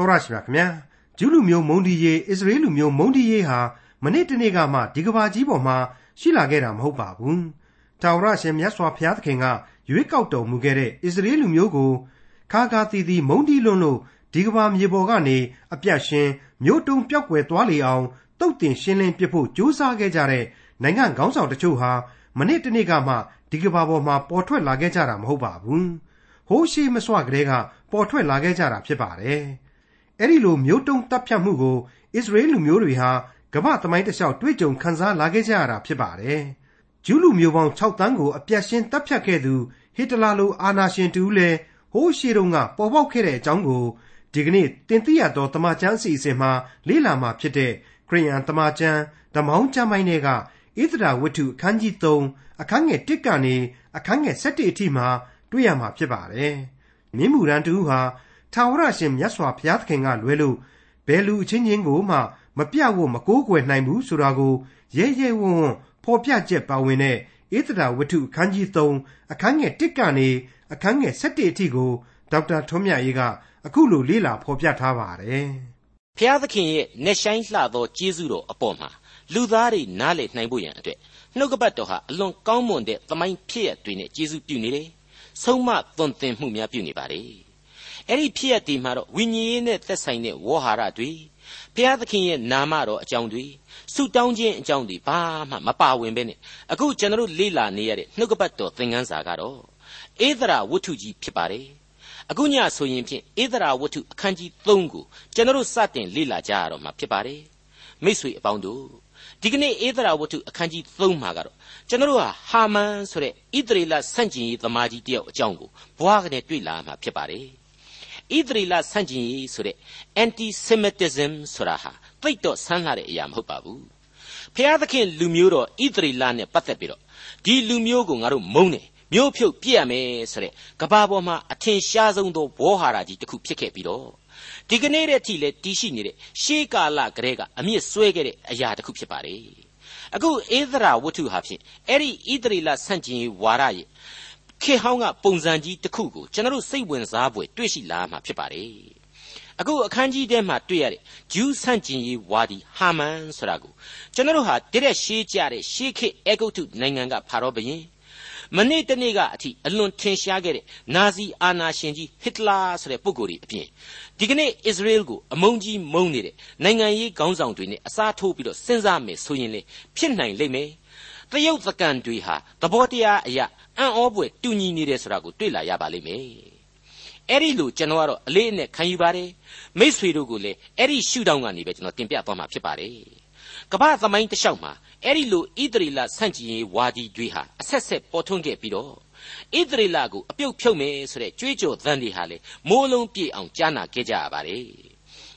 တော်ရရှိမြခင်ဗျာဂျူးလူမျိုးမုံဒီယေအစ္စရေးလူမျိုးမုံဒီယေဟာမနေ့တနေ့ကမှဒီကဘာကြီးပေါ်မှာရှိလာခဲ့တာမဟုတ်ပါဘူးတာဝရရှင်မြတ်စွာဘုရားသခင်ကရွေးကောက်တော်မူခဲ့တဲ့အစ္စရေးလူမျိုးကိုခါခါတီတီမုံဒီလွန်းလို့ဒီကဘာမြေပေါ်ကနေအပြတ်ရှင်းမျိုးတုံပြောက်ွယ်သွားလေအောင်တုတ်တင်ရှင်းလင်းပြဖို့ကြိုးစားခဲ့ကြတဲ့နိုင်ငံခေါင်းဆောင်တချို့ဟာမနေ့တနေ့ကမှဒီကဘာပေါ်မှာပေါ်ထွက်လာခဲ့ကြတာမဟုတ်ပါဘူးဟိုးရှိမစွကလေးကပေါ်ထွက်လာခဲ့ကြတာဖြစ်ပါတယ် အဲ့ဒီလိုမျိုးတုံတပ်ဖြတ်မှုကိုအစ္စရေးလူမျိုးတွေဟာကမ္ဘာသမိုင်းတစ်လျှောက်တွေ့ကြုံခံစားလာခဲ့ကြရတာဖြစ်ပါတယ်ဂျူးလူမျိုးပေါင်း6တန်းကိုအပြတ်ရှင်းတပ်ဖြတ်ခဲ့သူဟစ်တလာလိုအာနာရှင်တူလည်းဟိုးရှိတုန်းကပေါ်ပေါက်ခဲ့တဲ့အကြောင်းကိုဒီကနေ့တင်ပြရတော့တမချန်းအစီအစဉ်မှာလေ့လာမှာဖြစ်တဲ့ခရိယန်တမချန်းဓမောင်းကျမ်းပိုင်းတွေကဣသရာဝတ္ထုအခန်းကြီး3အခန်းငယ်1ကနေအခန်းငယ်7အထိမှာတွေ့ရမှာဖြစ်ပါတယ်။မြင်းမူရန်တူဟာ ထာဝရရှင်မြတ်စွာဘုရားသခင်ကလွဲလို့ဘယ်လူအချင်းချင်းကိုမှမပြတ်ဖို့မကိုးကွယ်နိုင်ဘူးဆိုတာကိုရဲရဲဝံ့ဝံ့ဖော်ပြချက်ပါဝင်တဲ့ဧသရာဝတ္ထုအခန်းကြီး3အခန်းငယ်1ကနေအခန်းငယ်7အထိကိုဒေါက်တာထွန်းမြတ်ရေးကအခုလိုလေ့လာဖော်ပြထားပါတယ်။ဘုရားသခင်ရဲ့နှဆိုင်လှသောကျေးဇူးတော်အပေါ်မှာလူသားတွေနားလည်နိုင်ဖို့ရန်အတွက်နှုတ်ကပတ်တော်ဟာအလွန်ကောင်းမွန်တဲ့သမိုင်းဖြစ်ရတွေနဲ့ကျေးဇူးပြုနေတယ်။ဆုံးမသွန်သင်မှုများပြုနေပါလေ။ အဲ့ဒီဖြစ်ရတွေမှာတော့ဝိညာဉ်ရေးနဲ့သက်ဆိုင်တဲ့ဝေါ်ဟာရတွေဘုရားသခင်ရဲ့နာမတော်အကြောင်းတွေဆုတောင်းခြင်းအကြောင်းတွေဘာမှမပါဝင်ပဲနဲ့အခုကျွန်တော်လေ့လာနေရတဲ့နှုတ်ကပတ်တော်သင်ခန်းစာကတော့ဧသရာဝတ္ထုကြီးဖြစ်ပါတယ်အခုညဆိုရင်ဖြင့်ဧသရာဝတ္ထုအခန်းကြီး3ကိုကျွန်တော်စတင်လေ့လာကြရတော့မှာဖြစ်ပါတယ်မိတ်ဆွေအပေါင်းတို့ဒီကနေ့ဧသရာဝတ္ထုအခန်းကြီး3မှာကတော့ကျွန်တော်ဟာဟာမန်ဆိုတဲ့ဣသရေလဆန့်ကျင်ရေးသမားကြီးတယောက်အကြောင်းကိုဘွားကနေတွေ့လာမှာဖြစ်ပါတယ် ဣသရေလဆန့်ကျင်ရေးဆိုတဲ့ anti semitism ဆိုတာဟာသိတော့ဆန်းလာတဲ့အရာမဟုတ်ပါဘူးဖျားသခင်လူမျိုးတော်ဣသရေလနဲ့ပတ်သက်ပြီးတော့ဒီလူမျိုးကိုငါတို့မုန်းတယ်မျိုးဖြုတ်ပြည့်ရမယ်ဆိုတဲ့ကဘာပေါ်မှာအထင်ရှားဆုံးသောဘောဟာရကြီးတစ်ခုဖြစ်ခဲ့ပြီးတော့ဒီကနေ့တဲ့အထိလည်းတည်ရှိနေတဲ့ရှေးကာလကတည်းကအမြင့်ဆွဲခဲ့တဲ့အရာတစ်ခုဖြစ်ပါတယ်အခုဧသရာဝတ္ထုဟာဖြင့်အဲ့ဒီဣသရေလဆန့်ကျင်ရေးဝါရရဲ့ ခေဟောင်းကပုံစံကြီးတစ်ခုကိုကျွန်တော်တို့စိတ်ဝင်စားဖွယ်တွေ့ရှိလာမှာဖြစ်ပါတယ်အခုအခန်းကြီးထဲမှာတွေ့ရတဲ့ဂျူးဆန့်ကျင်ရေးဝါဒီဟာမန်ဆိုတာကိုကျွန်တော်တို့ဟာတရက်ရှေးကြတဲ့ရှေးခေတ်အေဂုတ်ထုနိုင်ငံကဖာရောဘုရင်မနေ့တနေ့ကအထိအလွန်ထင်ရှားခဲ့တဲ့နာဇီအာနာရှင်ကြီးဟစ်တလာဆိုတဲ့ပုဂ္ဂိုလ်ကြီးအပြင်ဒီကနေ့အစ္စရေးလ်ကိုအမုန်းကြီးမုန်းနေတဲ့နိုင်ငံရေးခေါင်းဆောင်တွေနဲ့အစားထိုးပြီးတော့စဉ်းစားမယ်ဆိုရင်လေဖြစ်နိုင်လိမ့်မယ် တရုတ်သကန်တွေဟာသဘောတရားအရာအံ့ဩဖွယ်တူညီနေတယ်ဆိုတာကိုတွေ့လာရပါလိမ့်မယ်အဲ့ဒီလိုကျွန်တော်ကတော့အလေးအနက်ခံယူပါတယ်မိษွေတို့ကိုလည်းအဲ့ဒီရှုထောင့်ကနေပဲကျွန်တော်တင်ပြသွားမှာဖြစ်ပါတယ်ကမ္ဘာသမိုင်းတစ်လျှောက်မှာအဲ့ဒီလိုဣသရေလဆန့်ကျင်ရေးဝါဒီတွေဟာအဆက်ဆက်ပေါ်ထွန်းခဲ့ပြီးတော့ဣသရေလကိုအပြုတ်ဖြုတ်မယ်ဆိုတဲ့ကြွေးကြော်သံတွေဟာလေမိုးလုံးပြေအောင်ကြားနာခဲ့ကြရပါတယ်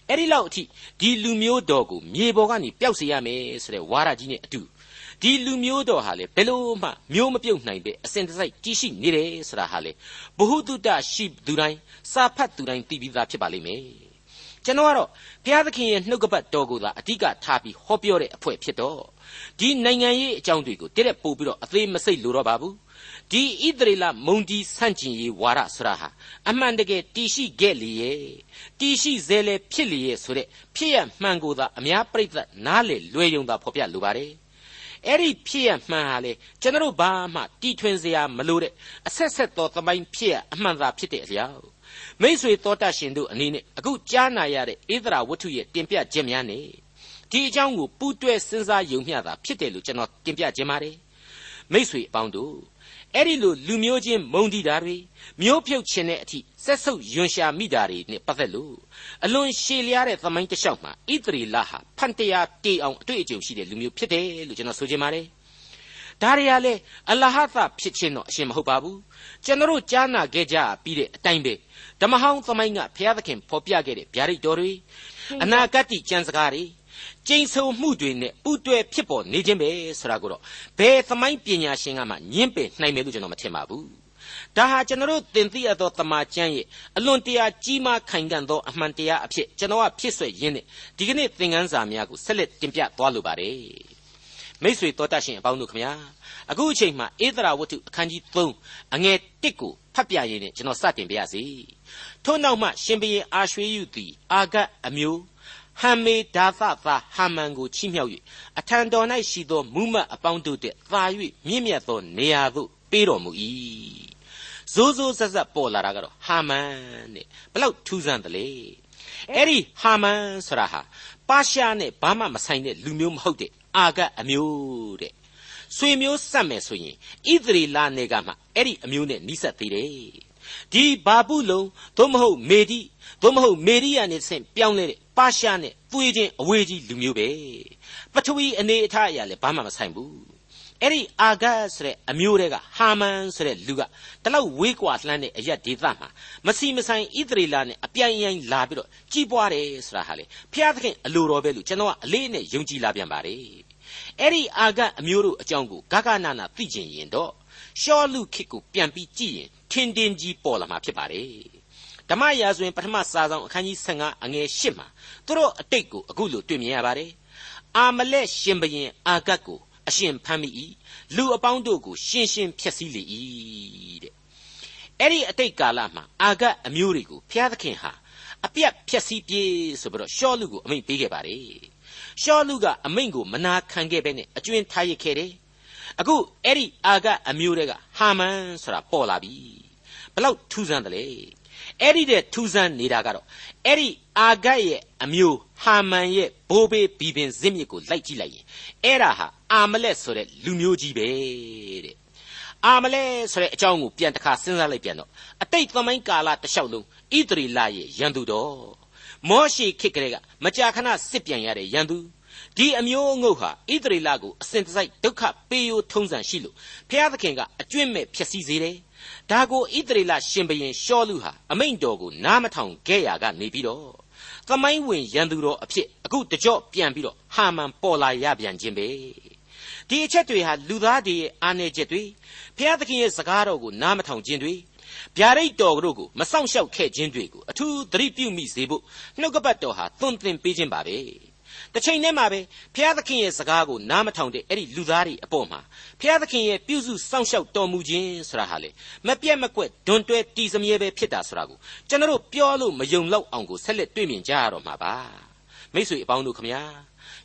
အဲ့ဒီလောက်အထိဒီလူမျိုးတော်ကိုမြေပေါ်ကနေပျောက်စေရမယ်ဆိုတဲ့ဝါဒကြီးနဲ့အတူ ဒီလူမျိုးတော်ဟာလေဘယ်လို့မှမျိုးမပြုတ်နိုင်ပဲအစဉ်တစိုက်ကြီးရှိနေတယ်ဆိုတာဟာလေဘ ഹു တုတရှိသူတိုင်းစာဖတ်သူတိုင်းသိပြီးသားဖြစ်ပါလိမ့်မယ်ကျွန်တော်ကတော့ဘုရားသခင်ရဲ့နှုတ်ကပတ်တော်ကိုသာအဓိကထားပြီးဟောပြောတဲ့အဖွဲ့ဖြစ်တော့ဒီနိုင်ငံရေးအကြောင်းတွေကိုတရက်ပို့ပြီးတော့အသေးမစိတ်လိုတော့ပါဘူးဒီဣသရေလမုန်တီဆန့်ကျင်ရေးဝါဒဆိုတာဟာအမှန်တကယ်တီရှိခဲ့လေရဲ့တီရှိစေလေဖြစ်လေရဲ့ဆိုတဲ့ဖြစ်ရမှန်ကိုသာအများပြိသက်နားလေလွယ်ယုံသာဖော်ပြလိုပါတယ် အဲ့ဒီဖြစ်ရမှန်ဟာလေကျွန်တော်ဘာမှတီထွင်စရာမလိုတဲ့အဆက်ဆက်သောသမိုင်းဖြစ်ရအမှန်သာဖြစ်တဲ့အလျောက်မိษွေတော်တတ်ရှင်တို့အနေနဲ့အခုကြားနာရတဲ့ဧဒရာဝတ္ထုရဲ့တင်ပြချက်များနဲ့ဒီအကြောင်းကိုပူးတွဲစဉ်းစားယုံမျှတာဖြစ်တယ်လို့ကျွန်တော်တင်ပြခြင်းပါတယ်မိษွေအပေါင်းတို့ အဲ့ဒီလိုလူမျိုးချင်းမုံတီတာတွေမျိုးဖြုတ်ခြင်းတဲ့အထိဆက်ဆုပ်ယွန်ရှာမိတာတွေနဲ့ပတ်သက်လို့အလွန်ရှည်လျားတဲ့သမိုင်းတစ်လျှောက်မှာဣသရေလဟာဖန်တရားတေအောင်အတွေ့အကြုံရှိတဲ့လူမျိုးဖြစ်တယ်လို့ကျွန်တော်ဆိုချင်ပါတယ်ဒါတွေကလည်းအလဟသဖြစ်ခြင်းတော့အရှင်မဟုတ်ပါဘူးကျွန်တော်ကြားနာခဲ့ကြပြီးတဲ့အတိုင်းပဲဓမ္မဟောင်းသမိုင်းကဘုရားသခင်ဖော်ပြခဲ့တဲ့ဗျာဒိတ်တော်တွေအနာဂတ်ကျမ်းစကားတွေ ကျိန်ဆုံမှုတွေနဲ့ပူးတွဲဖြစ်ပေါ်နေခြင်းပဲဆိုတာကိုတော့ဘယ်သမိုင်းပညာရှင်ကမှညင်းပယ်နိုင်မယ်လို့ကျွန်တော်မထင်ပါဘူးဒါဟာကျွန်တော်တို့သင်သိရသောတမန်ကျမ်းရဲ့အလွန်တရာကြီးမားခိုင်ခံ့သောအမှန်တရားအဖြစ်ကျွန်တော်ကဖြစ်ဆွဲရင်းနဲ့ဒီကနေ့သင်ခန်းစာများကိုဆက်လက်တင်ပြသွားလိုပါတယ်မိတ်ဆွေတော်တတ်ရှင်အပေါင်းတို့ခမညာအခုအချိန်မှဧသရာဝတ္ထုအခန်းကြီး3အငယ်1ကိုဖတ်ပြရင်းနဲ့ကျွန်တော်စတင်ပြရစီထို့နောက်မှရှင်ဘရင်အာရွှေယုသည်အာဂတ်အမျိုး ဟမ်မေဒါသသာဟာမန်ကိုချီးမြှောက်၍အထံတော်၌ရှိသောမူမတ်အပေါင်းတို့တဲ့သာ၍မြင့်မြတ်သောနေရာသို့ပေးတော်မူ၏ဇိုးဇိုးဆက်ဆက်ပေါ်လာတာကတော့ဟာမန်တဲ့ဘလောက်ထူးဆန်းသလဲအဲ့ဒီဟာမန်ဆိုတာဟာပါရှားနဲ့ဘာမှမဆိုင်တဲ့လူမျိုးမဟုတ်တဲ့အာဂတ်အမျိုးတဲ့ဆွေမျိုးစက်မယ်ဆိုရင်ဣသရေလနယ်ကမှအဲ့ဒီအမျိုးနဲ့နီးစပ်သေးတယ် ဒီဘာပုလုံသို့မဟုတ်မေဒီသို့မဟုတ်မေဒီယာနဲ့ဆင့်ပြောင်းလဲတဲ့ပါရှားနဲ့သွေးချင်းအဝေးကြီးလူမျိုးပဲပထဝီအနေအထားအရာလည်းဘာမှမဆိုင်ဘူးအဲ့ဒီအာဂတ်ဆိုတဲ့အမျိုးတွေကဟာမန်ဆိုတဲ့လူကတလောက်ဝေးကွာလှမ်းတဲ့အရက်ဒေသမှာမစီမဆိုင်ဣသရေလနဲ့အပြိုင်ရိုင်းလာပြီးတော့ကြီးပွားတယ်ဆိုတာဟာလေဖျားသခင်အလိုတော်ပဲလို့ကျွန်တော်ကအလေးနဲ့ယုံကြည်လာပြန်ပါတယ်အဲ့ဒီအာဂတ်အမျိုးတို့အကြောင်းကိုဂဂနာနာသိကျင်ရင်တော့ရှောလူခေတ်ကိုပြန်ပြီးကြည့်ရင် ထင်တင်ကြီးပေါ်လာမှာဖြစ်ပါတယ်ဓမ္မရာဇဝင်ပထမစာဆောင်အခန်းကြီး15အငယ်8မှာသူတို့အတိတ်ကိုအခုလိုတွေ့မြင်ရပါတယ်အာမလက်ရှင်ဘရင်အာဂတ်ကိုအရှင်ဖမ်းမိ၏လူအပေါင်းတို့ကိုရှင်းရှင်းဖျက်ဆီးလေ၏တဲ့အဲ့ဒီအတိတ်ကာလမှာအာဂတ်အမျိုးတွေကိုဘုရားသခင်ဟာအပြတ်ဖျက်ဆီးပြေဆိုပြီးတော့ရှောလူကိုအမိန့်ပေးခဲ့ပါတယ်ရှောလူကအမိန့်ကိုမနာခံခဲ့ပဲနဲ့အကျွင်းထားရခဲ့တယ်အခုအဲ့ဒီအာဂတ်အမျိုးတွေကဟာမန်ဆိုတာပေါ်လာပြီ ဘလောက်ထူးဆန်းတယ်လေအဲ့ဒီတဲ့ထူးဆန်းနေတာကတော့အဲ့ဒီအာဂတ်ရဲ့အမျိုးဟာမန်ရဲ့ဘိုးဘေးဘီပင်ဇစ်မြစ်ကိုလိုက်ကြည့်လိုက်ရင်အဲ့ဒါဟာအာမလက်ဆိုတဲ့လူမျိုးကြီးပဲတဲ့အာမလဲဆိုတဲ့အကြောင်းကိုပြန်တစ်ခါစဉ်းစားလိုက်ပြန်တော့အတိတ်သမိုင်းကာလတစ်လျှောက်လုံးဣသရေလရဲ့ရန်သူတော်မောရှိခေတ်ကလေးကမကြာခဏစစ်ပြန်ရတဲ့ရန်သူဒီအမျိုးအငုတ်ဟာဣသရေလကိုအစဉ်တစိုက်ဒုက္ခပေးယိုထုံးစံရှိလို့ဖျားသခင်ကအကျွင့်မဲ့ဖြစ်စည်းစေတယ် ဒါကိုဣသရေလရှင်ဘရင်ရှောလူဟာအမိန့်တော်ကိုနားမထောင်ခဲ့ရကနေပြီးတော့သမိုင်းဝင်ရန်သူတော်အဖြစ်အခုတကြော့ပြန်ပြီးတော့ဟာမန်ပေါ်လာရပြန်ခြင်းပဲဒီအချက်တွေဟာလူသားတွေရဲ့အာနယ်ချက်တွေဖျားသခင်ရဲ့စကားတော်ကိုနားမထောင်ခြင်းတွေဗျာဒိတ်တော်တို့ကိုမဆောင်ရှောက်ခဲ့ခြင်းတွေကိုအထူးသတိပြုမိစေဖို့နှုတ်ကပတ်တော်ဟာသွန်သင်ပေးခြင်းပါပဲ တစ်ချိန်တည်းမှာပဲဖျားသခင်ရဲ့စကားကိုနားမထောင်တဲ့အဲ့ဒီလူသားတွေအပေါ်မှာဖျားသခင်ရဲ့ပြုစုစောင့်ရှောက်တော်မူခြင်းဆိုတာဟာလေမပြတ်မကွက်ဒွန်တွဲတီစမြဲပဲဖြစ်တာဆိုတာကိုကျွန်တော်တို့ပြောလို့မယုံလောက်အောင်ကိုဆက်လက်တွေ့မြင်ကြရတော့မှာပါမိတ်ဆွေအပေါင်းတို့ခမညာ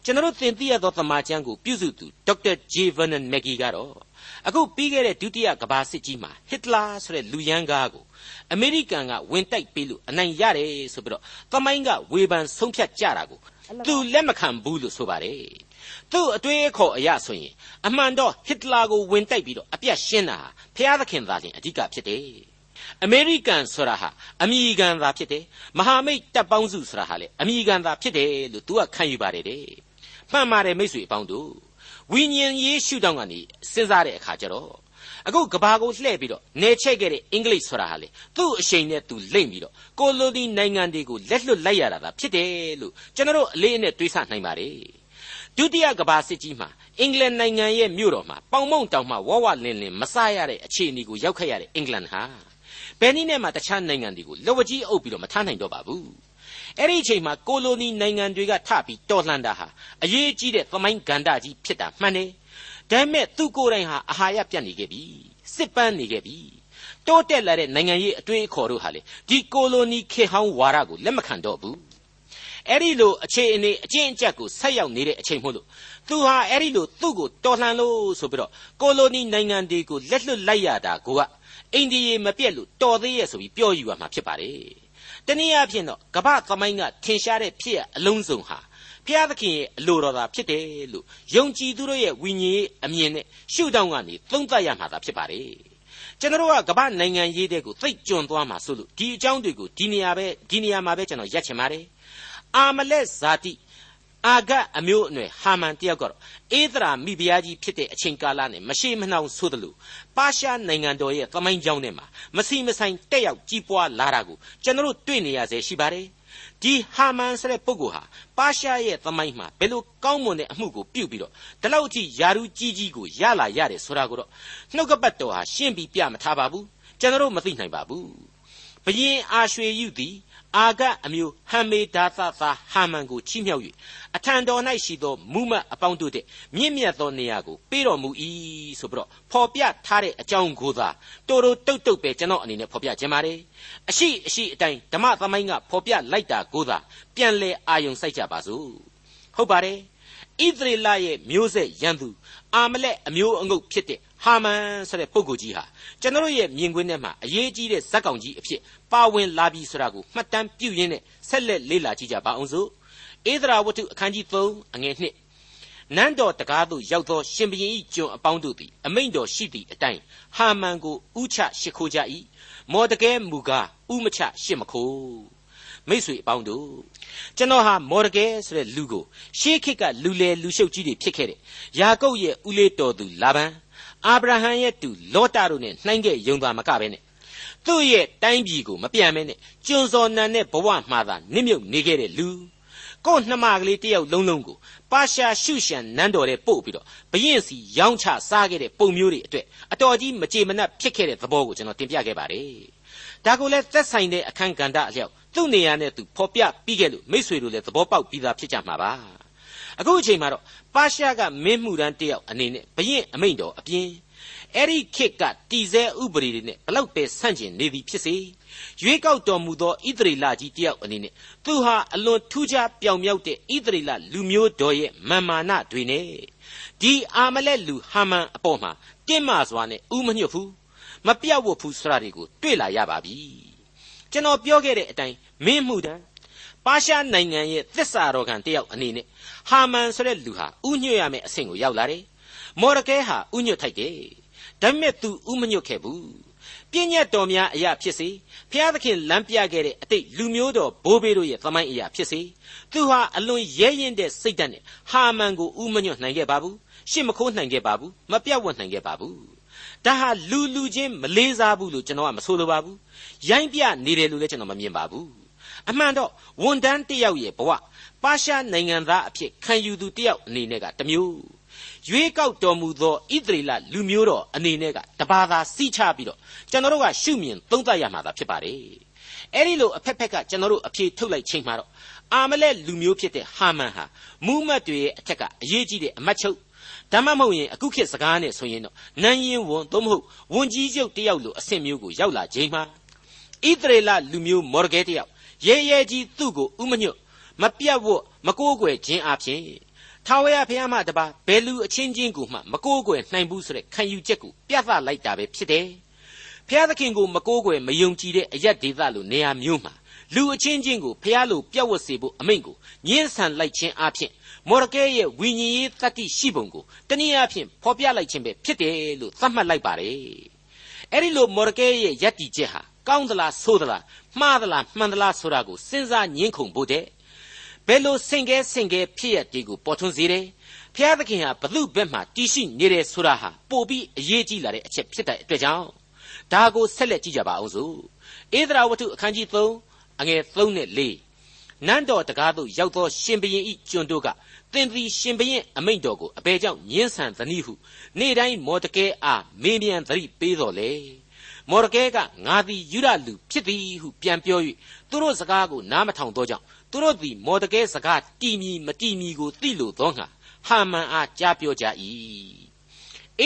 ကျွန်တော်သင်သိရသောသမာကျမ်းကိုပြုစုသူဒေါက်တာဂျေဗန်နန်မက်ဂီကတော့အခုပြီးခဲ့တဲ့ဒုတိယကမ္ဘာစစ်ကြီးမှာဟစ်တလာဆိုတဲ့လူရန်ကားကိုအမေရိကန်ကဝင်တိုက်ပေးလို့အနိုင်ရတယ်ဆိုပြီးတော့သမိုင်းကဝေဖန်ဆုံးဖြတ်ကြတာကို သူလက်မခံဘူးလို့ဆိုပါတယ်သူ့အတွေးအခေါ်အရဆိုရင်အမှန်တော့ဟစ်တလာကိုဝင်တိုက်ပြီးတော့အပြတ်ရှင်းတာဖျားသခင်သားချင်းအဓိကဖြစ်တယ်အမေရိကန်ဆိုတာဟာအမေရိကန်သားဖြစ်တယ်မဟာမိတ်တပ်ပေါင်းစုဆိုတာဟာလေအမေရိကန်သားဖြစ်တယ်လို့သူကခံယူပါတယ်တဲ့မှန်ပါတယ်မိတ်ဆွေအပေါင်းတို့ဝိညာဉ်ရေးရှုထောင့်ကနေစဉ်းစားတဲ့အခါကျတော့ အခုကဘာကိုလှည့်ပြီးတော့နေချက်ခဲ့တဲ့အင်္ဂလိပ်ဆိုတာဟာလေသူ့အရှိန်နဲ့သူလိမ့်ပြီးတော့ကိုလိုနီနိုင်ငံတွေကိုလက်လွတ်လိုက်ရတာသာဖြစ်တယ်လို့ကျွန်တော်အလေးအနက်တွေးဆနိုင်ပါတယ်ဒုတိယကဘာစစ်ကြီးမှာအင်္ဂလန်နိုင်ငံရဲ့မြို့တော်မှာပေါင်မုံတောင်မှဝဝလင်းလင်းမဆရတဲ့အခြေအနေကိုရောက်ခဲ့ရတဲ့အင်္ဂလန်ဟာဘယ်နည်းနဲ့မှတခြားနိုင်ငံတွေကိုလက်ဝကြီးအုပ်ပြီးတော့မထားနိုင်တော့ပါဘူးအဲ့ဒီအချိန်မှာကိုလိုနီနိုင်ငံတွေကထပြီးတော်လှန်တာဟာအရေးကြီးတဲ့သမိုင်းကန္တာကြီးဖြစ်တာမှန်တယ် ဒါပေမဲ့သူကိုယ်တိုင်ဟာအာဟာရပြတ်နေခဲ့ပြီစစ်ပန်းနေခဲ့ပြီတိုးတက်လာတဲ့နိုင်ငံရေးအတွေ့အခေါ်တို့ဟာလေဒီကိုလိုနီခေဟောင်းဝါဒကိုလက်မခံတော့ဘူးအဲ့ဒီလိုအခြေအနေအကျင့်အကျက်ကိုဆက်ရောက်နေတဲ့အချိန်မို့လို့သူဟာအဲ့ဒီလိုသူ့ကိုတော်လှန်လို့ဆိုပြီးတော့ကိုလိုနီနိုင်ငံတွေကိုလက်လွတ်လိုက်ရတာကိုကအိန္ဒိယမပြက်လို့တော်သေးရဲ့ဆိုပြီးပြောယူရမှာဖြစ်ပါတယ်တနည်းအားဖြင့်တော့ကမ္ဘာသမိုင်းကထင်ရှားတဲ့ဖြစ်ရအလုံးစုံဟာ ဖျားသခင်ရဲ့အလိုတော်သာဖြစ်တယ်လို့ယုံကြည်သူတို့ရဲ့ဝိညာဉ်ရေးအမြင်နဲ့ရှုထောင့်ကနေသုံးသပ်ရမှာသာဖြစ်ပါတယ်ကျွန်တော်ကကမ္ဘာနိုင်ငံရေးတဲ့ကိုသိကြွသွားမှာဆိုလို့ဒီအကြောင်းတွေကိုဒီနေရာပဲဒီနေရာမှာပဲကျွန်တော်ရက်ချင်ပါတယ်အာမလက်ဇာတိအာဂတ်အမျိုးအနွယ်ဟာမန်တယောက်ကတော့အေသရာမိဖုရားကြီးဖြစ်တဲ့အချိန်ကာလနဲ့မရှိမနှောင်ဆိုသလိုပါရှားနိုင်ငံတော်ရဲ့သမိုင်းကြောင်းထဲမှာမစီမဆိုင်တက်ရောက်ကြီးပွားလာတာကိုကျွန်တော်တွေ့နေရစေရှိပါတယ် ဒီဟာမန်ဆိုတဲ့ပုဂ္ဂိုလ်ဟာပါရှားရဲ့သမိုင်းမှာဘယ်လိုကောင်းမွန်တဲ့အမှုကိုပြုပြီးတော့ဒီလောက်အထိယာရုကြီးကြီးကိုရလာရတယ်ဆိုတာကိုတော့နှုတ်ကပတ်တော်ဟာရှင်းပြီးပြမထားပါဘူးကျွန်တော်မသိနိုင်ပါဘူးဘယင်အာရွှေယုသည် အာဂတ်အမျိုးဟမ်မေဒါသသာဟာမန်ကိုချီးမြှောက်၍အထံတော်၌ရှိသောမူမတ်အပေါင်းတို့တဲ့မြင့်မြတ်သောနေရာကိုပေးတော်မူ၏ဆိုပြီးတော့ဖော်ပြထားတဲ့အကြောင်းကိုသာတိုးတိုးတုတ်တုတ်ပဲကျွန်တော်အနေနဲ့ဖော်ပြခြင်းပါတယ်အရှိအရှိအတိုင်းဓမ္မသမိုင်းကဖော်ပြလိုက်တာကိုသာပြန်လဲအာယုံစိုက်ကြပါစို့ဟုတ်ပါတယ် ဣသရေလရဲ့မျိုးဆက်ရန်သူအာမလက်အမျိုးအငုတ်ဖြစ်တဲ့ဟာမန်ဆိုတဲ့ပုဂ္ဂိုလ်ကြီးဟာကျွန်တော်ရဲ့မြင်ကွင်းထဲမှာအရေးကြီးတဲ့ဇက်ကောင်ကြီးအဖြစ်ပါဝင်လာပြီဆိုတာကိုမှတ်တမ်းပြုရင်းနဲ့ဆက်လက်လေ့လာကြည့်ကြပါအောင်စို့ဧဒရာဝတ္ထုအခန်းကြီး3အငယ်1နန်းတော်တကားသို့ရောက်သောရှင်ဘရင်၏ကျွန်အပေါင်းတို့သည်အမိန့်တော်ရှိသည့်အတိုင်းဟာမန်ကိုဥချရှ िख ိုးကြ၏မော်တကဲမူကားဥမချရှစ် မခိုးမိတ်ဆွေအပေါင်းတို့ကျွန်တော်ဟာမော်ဒကဲဆိုတဲ့လူကိုရှေးခေတ်ကလူလေလူရှုပ်ကြီးတွေဖြစ်ခဲ့တဲ့ယာကုပ်ရဲ့ဦးလေးတော်သူလာဘန်အာဗြဟံရဲ့တူလောတာတို့နဲ့နှိုင်းခဲ့ယုံသွားမကပဲနဲ့သူ့ရဲ့တိုင်းပြည်ကိုမပြန်မဲနဲ့ကျွန်းစော်နန်တဲ့ဘဝမှာသာနစ်မြုပ်နေခဲ့တဲ့လူကို့နှမကလေးတယောက်လုံးလုံးကိုပါရှာရှုရှန်နန်းတော်တဲ့ပို့ပြီးတော့ဘရင်စီရောင်းချစားခဲ့တဲ့ပုံမျိုးတွေအတွက်အတော်ကြီးမကြေမနက်ဖြစ်ခဲ့တဲ့သဘောကိုကျွန်တော်တင်ပြခဲ့ပါတယ် ဒါကိုလည်းသက်ဆိုင်တဲ့အခန်းကဏ္ဍအလျောက်သူ့နေရာနဲ့သူဖော်ပြပြီးခဲ့လို့မိษွေတို့လည်းသဘောပေါက်ပြီးသားဖြစ်ကြမှာပါအခုအချိန်မှာတော့ပါရှားကမင်းမှုရန်တယောက်အနေနဲ့ဘရင်အမိန့်တော်အပြင်အဲ့ဒီခေတ်ကတီစဲဥပဒေတွေနဲ့ဘလောက်ပဲဆန့်ကျင်နေသည်ဖြစ်စေရွေးကောက်တော်မူသောဣသရေလကြီးတယောက်အနေနဲ့သူဟာအလွန်ထူးခြားပြောင်မြောက်တဲ့ဣသရေလလူမျိုးတော်ရဲ့မာမာနတွေနဲ့ဒီအာမလက်လူဟာမန်အပေါ်မှာတင်းမာစွာနဲ့ဥမညွတ်ဘူး မပြောက်ဝတ်ဘူးဆိုတာတွေကိုတွေ့လာရပါပြီကျွန်တော်ပြောခဲ့တဲ့အတိုင်းမင်းမှုတန်းပါရှားနိုင်ငံရဲ့သစ္စာတော်ခံတယောက်အနေနဲ့ဟာမန်ဆိုတဲ့လူဟာဥညွတ်ရမယ့်အဆင့်ကိုရောက်လာတယ်မော်ရကဲဟာဥညွတ်ထိုက်တယ်ဒါပေမဲ့ तू ဥမညွတ်ခဲ့ဘူးပြည့်ညတ်တော်များအရာဖြစ်စေဖျားသခင်လမ်းပြခဲ့တဲ့အတိတ်လူမျိုးတော်ဘိုးဘေးတို့ရဲ့သမိုင်းအရာဖြစ်စေသူဟာအလွန်ရဲရင်တဲ့စိတ်ဓာတ်နဲ့ဟာမန်ကိုဥမညွတ်နိုင်ခဲ့ပါဘူးရှစ်မခိုးနိုင်ခဲ့ပါဘူးမပြတ်ဝတ်နိုင်ခဲ့ပါဘူး ဒါဟာလူလူချင်းမလေးစားဘူးလို့ကျွန်တော်ကမဆိုလိုပါဘူးရိုင်းပြနေတယ်လို့လည်းကျွန်တော်မမြင်ပါဘူးအမှန်တော့ဝန်တန်းတယောက်ရဲ့ဘဝပါရှားနိုင်ငံသားအဖြစ်ခံယူသူတယောက်အနေနဲ့ကတမျိုးရွေးကောက်တော်မူသောဣသရေလလူမျိုးတော်အနေနဲ့ကတပါးသာစီးချပြီးတော့ကျွန်တော်တို့ကရှုမြင်သုံးသပ်ရမှာသာဖြစ်ပါတယ်အဲ့ဒီလိုအဖက်ဖက်ကကျွန်တော်တို့အဖြေထုတ်လိုက်ချိန်မှာတော့အာမလက်လူမျိုးဖြစ်တဲ့ဟာမန်ဟာမူးမတ်တွေရဲ့အထက်ကအရေးကြီးတဲ့အမတ်ချုပ် ဒါမှမဟုတ်ရင်အခုခေတ်စကားနဲ့ဆိုရင်တော့နန်းရင်ဝန်သို့မဟုတ်ဝန်ကြီးချုပ်တယောက်လိုအဆင့်မျိုးကိုရောက်လာချိန်မှာဣသရေလလူမျိုးမော်ဒကဲတယောက်ရဲရဲကြီးသူ့ကိုဥမညွတ်မပြတ်ဝတ်မကိုးကွယ်ခြင်းအပြင်ထာဝရဘုရားမှတပါဘယ်လူအချင်းချင်းကိုမှမကိုးကွယ်နိုင်ဘူးဆိုတဲ့ခံယူချက်ကိုပြသလိုက်တာပဲဖြစ်တယ်။ဘုရားသခင်ကိုမကိုးကွယ်မယုံကြည်တဲ့အယက်ဒေသလိုနေရာမျိုးမှာလူအချင်းချင်းကိုဘုရားလိုပြတ်ဝတ်စေဖို့အမိန့်ကိုညှင်းဆန်လိုက်ခြင်းအပြင် မော်ရကဲရဲ့ဝိညာဉ်ရေးတတ္တိရှိပုံကိုတနည်းအားဖြင့်ဖော်ပြလိုက်ခြင်းပဲဖြစ်တယ်လို့သတ်မှတ်လိုက်ပါတယ်။အဲဒီလိုမော်ရကဲရဲ့ယက်တီချက်ဟာကောင်းသလားဆိုးသလားမှားသလားမှန်သလားဆိုတာကိုစဉ်းစားညှင်းခုန်ဖို့တဲ့ဘယ်လိုစင်ကဲစင်ကဲဖြစ်ရတဲ့ကိုပေါ်ထွန်းစေတယ်။ဖျားသခင်ဟာဘသူ့ဘက်မှာတည်ရှိနေတယ်ဆိုတာဟာပို့ပြီးအရေးကြီးလာတဲ့အချက်ဖြစ်တဲ့အတွက်ကြောင့်ဒါကိုဆက်လက်ကြည့်ကြပါအောင်စို့။ဧဒရာဝတ္ထုအခန်းကြီး3အငယ်3နဲ့4နန်းတော်တကားသို့ရောက်သောရှင်ဘရင်ဤကျွန်တို့က သင်သည်ရှင်ဘရင်အမိန့်တော်ကိုအဘယ်ကြောင့်ညှင်းဆန်သနည်းဟုနေ့တိုင်းမော်တကဲအားမေးမြန်းသတိပေးတော်လေမော်ဒကဲကငါသည်ယူရလူဖြစ်သည်ဟုပြန်ပြော၍သူတို့စကားကိုနားမထောင်သောကြောင့်သူတို့သည်မော်ဒကဲစကားတီမီမတီမီကိုသိလိုသောငါဟာမန်အားကြားပြောကြ၏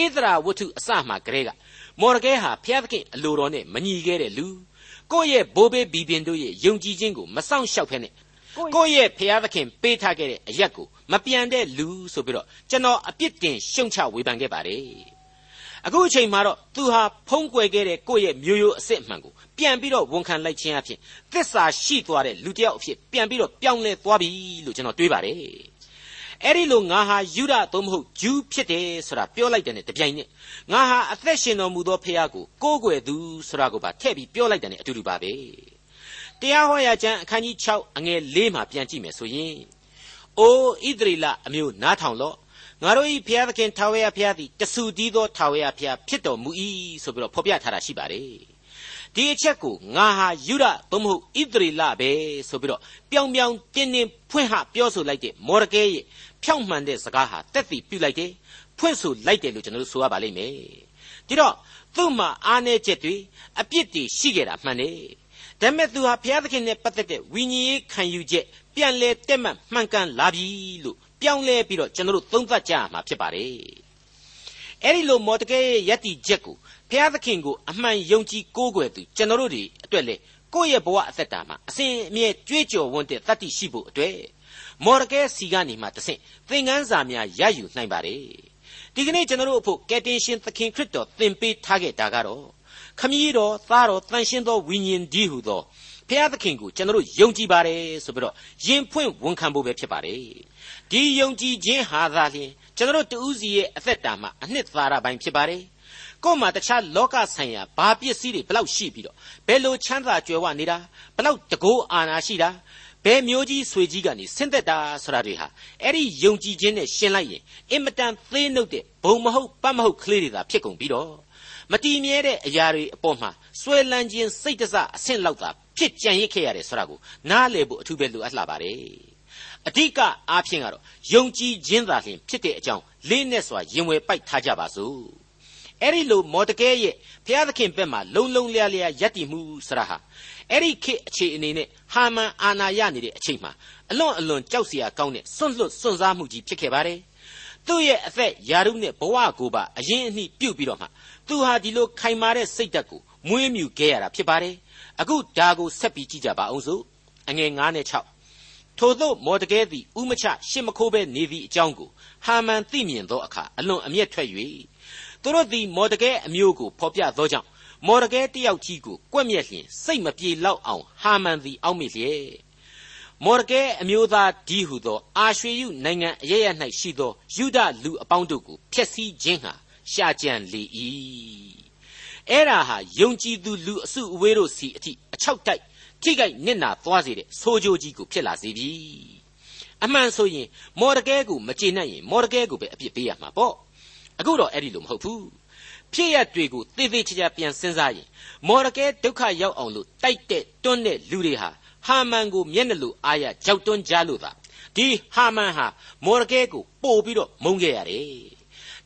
ဧဒရာဝတ္ထုအစမှကလေးကမော်ဒကဲဟာဖျားသခင်အလိုတော်နဲ့မညီခဲ့တဲ့လူကိုယ့်ရဲ့ဘိုးဘေးဘီပင်တို့ရဲ့ယုံကြည်ခြင်းကိုမစောင့်ရှောက်ဖ ೇನೆ ကိုယ့်ရဲ့ဖျားသခင်ပေးထားခဲ့တဲ့အရက်ကို မပြန်တဲ့လူဆိုပြီးတော့ကျွန်တော်အပြစ်တင်ရှုံချဝေဖန်ခဲ့ပါတယ်အခုအချိန်မှာတော့သူဟာဖုံးကွယ်ခဲ့တဲ့ကိုယ့်ရဲ့မျိုးရိုးအစစ်အမှန်ကိုပြန်ပြီးတော့ဝန်ခံလိုက်ခြင်းအဖြစ်သစ္စာရှိသွားတဲ့လူတစ်ယောက်အဖြစ်ပြန်ပြီးတော့ပြောင်းလဲသွားပြီလို့ကျွန်တော်တွေးပါတယ်အဲ့ဒီလိုငါဟာယူဒသို့မဟုတ်ဂျူးဖြစ်တယ်ဆိုတာပြောလိုက်တဲ့နဲ့တပြိုင်နက်ငါဟာအသက်ရှင်တော်မူသောဖခင်ကိုကိုးကွယ်သူဆိုတာကိုပါထည့်ပြီးပြောလိုက်တဲ့နဲ့အတူတူပါပဲတရားဟောရာကျမ်းအခန်းကြီး6အငယ်၄မှာပြန်ကြည့်မယ်ဆိုရင် အိုဣသရေလအမျိုးနားထောင်လော့ငါတို့ဤဘုရားသခင်ထာဝရဘုရားသည်တဆူတည်းသောထာဝရဘုရားဖြစ်တော်မူ၏ဆိုပြီးတော့ဖော်ပြထားတာရှိပါတယ်ဒီအချက်ကိုငါဟာယူရသို့မဟုတ်ဣသရေလပဲဆိုပြီးတော့ပြောင်ပြောင်တင်းတင်းဖွင့်ဟပြောဆိုလိုက်တဲ့မော်ရကဲရဲ့ဖြောင့်မှန်တဲ့စကားဟာတက်တည်ပြုလိုက်တယ်ဖွင့်ဆိုလိုက်တယ်လို့ကျွန်တော်တို့ဆိုရပါလိမ့်မယ်ဒီတော့သူ့မှာအားနည်းချက်တွေအပြစ်တွေရှိခဲ့တာမှန်တယ်ဒဒါပေမဲ့သူဟာဘုရားသခင်နဲ့ပတ်သက်တဲ့ဝိညာဉ်ရေးခံယူချက် ပြန်လဲတက်မှတ်မှန်ကန်လာပြီလို့ပြောင်းလဲပြီးတော့ကျွန်တော်တို့သုံးသပ်ကြရမှာဖြစ်ပါတယ်အဲ့ဒီလိုမော်တကယ်ရဲ့ယက်တီချက်ကိုဘုရားသခင်ကိုအမှန်ယုံကြည်ကိုးကွယ်သူကျွန်တော်တို့တွေအတွက်လေကိုယ့်ရဲ့ဘဝအသက်တာမှာအစဉ်အမြဲကြွေးကြော်ဝန်းတဲ့တတ္တိရှိဖို့အတွက်မော်ဒကဲစီကနေမှတဆင့်သင်ခန်းစာများရယူနိုင်ပါတယ်ဒီကနေ့ကျွန်တော်တို့အဖို့ကယ်တင်ရှင်သခင်ခရစ်တော်သင်ပေးထားခဲ့တာကတော့ခမည်းတော်သားတော်တန်ရှင်းသောဝိညာဉ်ဒီဟုသော ဖျားသခင်ကိုကျွန်တော်တို့ယုံကြည်ပါတယ်ဆိုပြီးတော့ယင်ဖွင့်ဝန်ခံဖို့ပဲဖြစ်ပါတယ်ဒီယုံကြည်ခြင်းဟာသာလျှင်ကျွန်တော်တို့တူးစီရဲ့အသက်တာမှာအနှစ်သာရပိုင်းဖြစ်ပါတယ်ကို့မှာတခြားလောကဆိုင်ရာဘာပစ္စည်းတွေဘလောက်ရှိပြီးတော့ဘယ်လိုချမ်းသာကြွယ်ဝနေတာဘလောက်တကိုးအာနာရှိတာဘယ်မျိုးကြီးဆွေကြီးကနေဆင်းသက်တာဆိုတာတွေဟာအဲ့ဒီယုံကြည်ခြင်းနဲ့ရှင်းလိုက်ရင်အင်မတန်သေးနှုတ်တဲ့ဘုံမဟုတ်ပတ်မဟုတ်ကလေးတွေသာဖြစ်ကုန်ပြီးတော့မတည်မြဲတဲ့အရာတွေအပေါ်မှာဆွဲလန်းခြင်းစိတ်တစအဆင့်လောက်သာဖြစ်ကြံရစ်ခဲ့ရတယ်ဆိုတာကိုနားလည်ဖို့အထူးပဲလိုအပ်လာပါတယ်အဓိကအားဖြင့်ကတော့ယုံကြည်ခြင်းသာလျှင်ဖြစ်တဲ့အကြောင်းလေးနဲ့စွာရင်ဝယ်ပိုက်ထားကြပါစို့အဲ့ဒီလိုမော်တကဲရဲ့ဘုရားသခင်ဘက်မှာလုံလုံလျားလျားယက်တည်မှုဆရာဟာအဲ့ဒီခေတ်အခြေအနေနဲ့ဟာမန်အာနာရနေတဲ့အချိန်မှာအလွန်အလွန်ကြောက်စရာကောင်းတဲ့စွန့်လွတ်စွန့်စားမှုကြီးဖြစ်ခဲ့ပါတယ်သူ့ရဲ့အသက်ယာရုနဲ့ဘဝကိုပါအရင်အနှိပြုတ်ပြီးတော့မှသူဟာဒီလိုခိုင်မာတဲ့စိတ်ဓာတ်ကို မွေးမြူခဲ့ရတာဖြစ်ပါတယ်အခုဒါကိုဆက်ပြီးကြည့်ကြပါအောင်စို့အငယ်9နဲ့6ထို့သောမော်တကဲသည်ဥမချရှစ်မခိုးပဲနေသည့်အကြောင်းကိုဟာမန်သိမြင်သောအခါအလွန်အမျက်ထွက်၍သူတို့သည်မော်တကဲအမျိုးကိုဖော်ပြသောကြောင့်မော်ဒကဲတယောက်ကြီးကိုကွက်မြက်လျင်စိတ်မပြေလောက်အောင်ဟာမန်သည်အောက်မေ့လျက်မော်ဒကဲအမျိုးသားဒီဟုသောအာရွှေယုနိုင်ငံအရရ၌ရှိသောယူဒလူအပေါင်းတို့ကိုဖျက်ဆီးခြင်းဟာရှာကြံလေ၏ အဲ့ဒါဟာယုံကြည်သူလူအစုအဝေးတို့စီအထိအချောက်တိုက်ထိခိုက်နစ်နာသွားစေတဲ့ဆိုးကြိုးကြီးကိုဖြစ်လာစေပြီအမှန်ဆိုရင်မော်ဒကဲကိုမကျေနပ်ရင်မော်ဒကဲကိုပဲအပြစ်ပေးရမှာပေါ့အခုတော့အဲ့ဒီလိုမဟုတ်ဘူးဖြစ်ရတွေကိုသေသေးချာချာပြန်စဉ်းစားရင်မော်ရကဲဒုက္ခရောက်အောင်လို့တိုက်တဲ့တွန်းတဲ့လူတွေဟာဟာမန်ကိုမျက်နှလို့အားရကြောက်တွန်းကြလို့သာဒီဟာမန်ဟာမော်ရကဲကိုပို့ပြီးတော့မုန်းခဲ့ရတယ်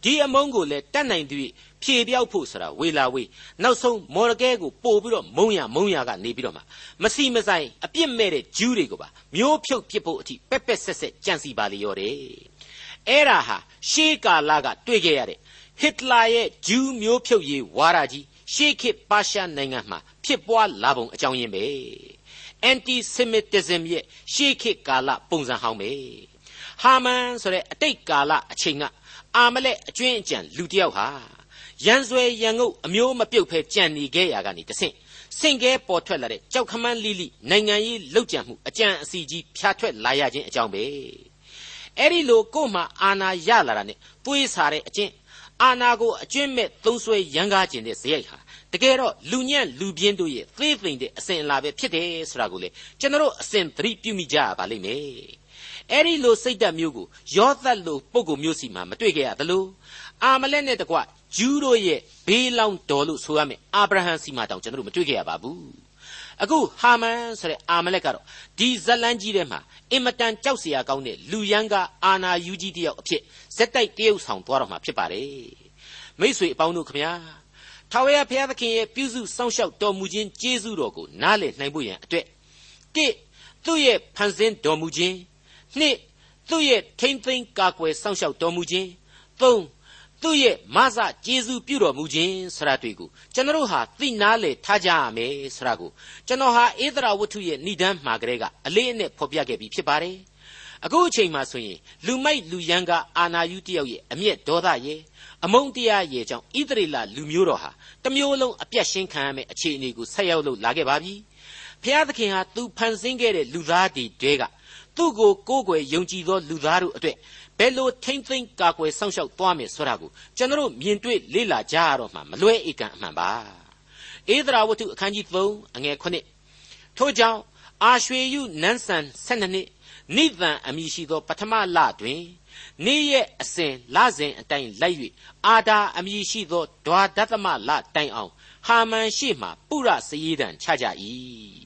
ဒီအမုန်းကိုလည်းတတ်နိုင်သူ ဖြေပြောက်ဖို့ဆိုတာဝေလာဝေးနောက်ဆုံးမော်ရကဲကိုပို့ပြီးတော့မုန်းရမုန်းရကနေပြီးတော့မှမစီမဆိုင်အပြစ်မဲ့တဲ့ဂျူးတွေကိုပါမျိုးဖြုတ်ပစ်ဖို့အထိပက်ပက်ဆက်ဆက်ကြံစီပါလေရောတယ်အဲ့ဒါဟာရှေးကာလကတွေ့ခဲ့ရတဲ့ဟစ်တလာရဲ့ဂျူးမျိုးဖြုတ်ရေးဝါဒကြီးရှေးခေတ်ပါရှားနိုင်ငံမှာဖြစ်ပွားလာပုံအကြောင်းရင်းပဲ anti semitism ရဲ့ရှေးခေတ်ကာလပုံစံဟောင်းပဲဟာမန်ဆိုတဲ့အတိတ်ကာလအချိန်ကအာမလက်အကျွင်းအကြံလူတယောက်ဟာ ရန်ဆွဲရန်ငုတ်အမျိုးမပြုတ်ဖဲကြံနေခဲ့ရကနေတဆင့်စင်ကဲပေါ်ထွက်လာတဲ့ကြောက်ခမန်းလိလိနိုင်ငံရေးလှုပ်ကြံမှုအကြံအစီကြီးဖြာထွက်လာရခြင်းအကြောင်းပဲအဲ့ဒီလိုကို့မှာအာနာရလာတာနဲ့သွေးစားတဲ့အကျင့်အာနာကိုအကျွင့်မဲ့သုံးဆွဲရန်ကားခြင်းတဲ့ဇယိုက်ဟာတကယ်တော့လူညံ့လူပြင်းတို့ရဲ့သေးသိမ့်တဲ့အစဉ်အလာပဲဖြစ်တယ်ဆိုတာကိုလေကျွန်တော်အစဉ်သတိပြုမိကြရပါလိမ့်မယ်အဲ့ဒီလိုစိတ်ဓာတ်မျိုးကိုယောသတ်လိုပုံကိုမျိုးစီမှာမတွေ့ကြရသလို အာမလက်နဲ့တကွဂျူးတို့ရဲ့ဘေးလောင်တော်လို့ဆိုရမယ်အာဗြဟံစီမှာတောင်ကျွန်တော်မတွေ့ကြရပါဘူးအခုဟာမန်ဆိုတဲ့အာမလက်ကတော့ဒီဇလန်းကြီးထဲမှာအင်မတန်ကြောက်စရာကောင်းတဲ့လူရန်ကအာနာယူကြီးတယောက်အဖြစ်ဇက်တိုက်တရုပ်ဆောင်သွားတော့မှာဖြစ်ပါတယ်မိษွေအပေါင်းတို့ခမညာထာဝရဘုရားသခင်ရဲ့ပြုစုစောင့်ရှောက်တော်မူခြင်းကျေးဇူးတော်ကိုနားလည်နိုင်ဖို့ရန်အတွက်တစ်သူ့ရဲ့ဖန်ဆင်းတော်မူခြင်းနှစ်သူ့ရဲ့ထိမ့်သိမ်းကာကွယ်စောင့်ရှောက်တော်မူခြင်းသုံး သူ့ရဲ့မဆကျေးဇူးပြုတော်မူခြင်းဆရာတွေကိုကျွန်တော်ဟာသိနာလေထားကြရမယ်ဆရာကိုကျွန်တော်ဟာဧဒရာဝတ္ထုရဲ့ဏိဒန်းမှာကလေးကအလေးအနက်ဖော်ပြခဲ့ပြီးဖြစ်ပါတယ်အခုအချိန်မှဆိုရင်လူမိုက်လူရန်ကအာနာယုတယောက်ရဲ့အမျက်ဒေါသရဲ့အမုန်းတရားရဲ့ကြောင့်ဣသရေလလူမျိုးတော်ဟာတမျိုးလုံးအပြတ်ရှင်းခံရမယ့်အခြေအနေကိုဆက်ရောက်လို့လာခဲ့ပါပြီဖျားသခင်ဟာသူဖန်ဆင်းခဲ့တဲ့လူသားတွေတဲကသူ့ကိုကိုးကွယ်ယုံကြည်သောလူသားတို့အတွက် ဘယ်လိုထိမ့်သိမ့်ကာကွယ်စောင့်ရှောက်သွားမယ်ဆိုတာကိုကျွန်တော်မြင်တွေ့လေ့လာကြရတော့မှမလွဲဧကန်အမှန်ပါဧဒရာဝတ္ထုအခန်းကြီး3အငယ်9ထို့ကြောင့်အာရွှေယုနန်းဆန်12နှစ်နိဗ္ဗာန်အမည်ရှိသော ပထမလတွင်နေ့ရက်အစဉ်လစဉ်အတိုင်းလိုက်၍အာဒါအမည်ရှိသောဒွါဒသမလတိုင်အောင်ဟာမန်ရှိမှပုရစည်တံချကြ၏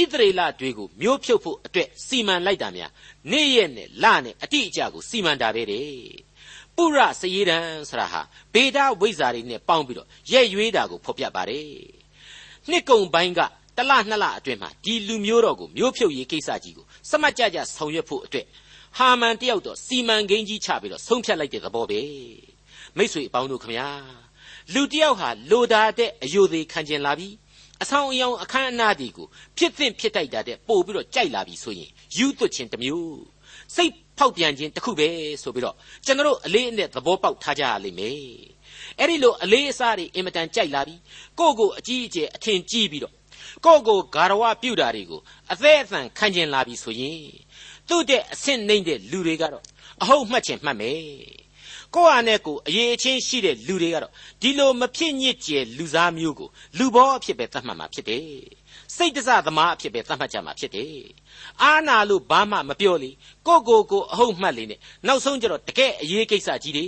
ဣသရေလတွေကိုမျိုးဖြုတ်ဖို့အတွက်စီမံလိုက်တာများနေ့ရက်နဲ့လနဲ့အတိအကျကိုစီမံတာပဲတဲ့ပုရစည်ရန်ဆိုတာဟာဗေဒဝိဇ္ဇာတွေနဲ့ပေါင်းပြီးတော့ရဲ့ရွေးတာကိုဖော်ပြပါတယ်နှစ်ကုံပိုင်းကတလနှစ်လအတွင်းမှာဒီလူမျိုးတော်ကိုမျိုးဖြုတ်ရေးကိစ္စကြီးကိုစမတ်ကြကြဆောင်ရွက်ဖို့အတွက်ဟာမန်တယောက်တော့စီမံကိန်းကြီးချပြီးတော့ဆုံးဖြတ်လိုက်တဲ့သဘောပဲမိတ်ဆွေအပေါင်းတို့ခမညာလူတယောက်ဟာလိုတာတဲ့အယိုသေးခံကျင်လာပြီး အဆောင်အယောင်အခမ်းအနားဒီကိုဖြစ်သင့်ဖြစ်တိုက်တာတဲ့ပို့ပြီးတော့ကြိုက်လာပြီဆိုရင်ယူသွတ်ခြင်းတစ်မျိုးစိတ်ဖောက်ပြန်ခြင်းတစ်ခုပဲဆိုပြီးတော့ကျွန်တော်အလေးအနက်သဘောပေါက်ထားကြရလိမ့်မယ်အဲ့ဒီလိုအလေးအစားတွေအင်မတန်ကြိုက်လာပြီးကိုယ့်ကိုအကြီးအကျယ်အထင်ကြီးပြီးတော့ကိုယ့်ကိုဂါရဝပြုတာတွေကိုအသေးအသံခံကျင်လာပြီဆိုရင်သူ့တဲ့အဆင့်နှိမ့်တဲ့လူတွေကတော့အဟုတ်မှတ်ချင်မှတ်မယ် ကိုယ့်ဟာနဲ့ကိုယ်အရေးအချင်းရှိတဲ့လူတွေကတော့ဒီလိုမဖြစ်ညစ်ကျေလူစားမျိုးကိုလူဘောအဖြစ်ပဲသတ်မှတ်မှာဖြစ်တယ်စိတ်တစသမားအဖြစ်ပဲသတ်မှတ်ကြမှာဖြစ်တယ်အာနာလို့ဘာမှမပြောလေကိုကိုကိုအဟုတ်မှတ်လေနဲ့နောက်ဆုံးကျတော့တကယ်အရေးကိစ္စကြီးတွေ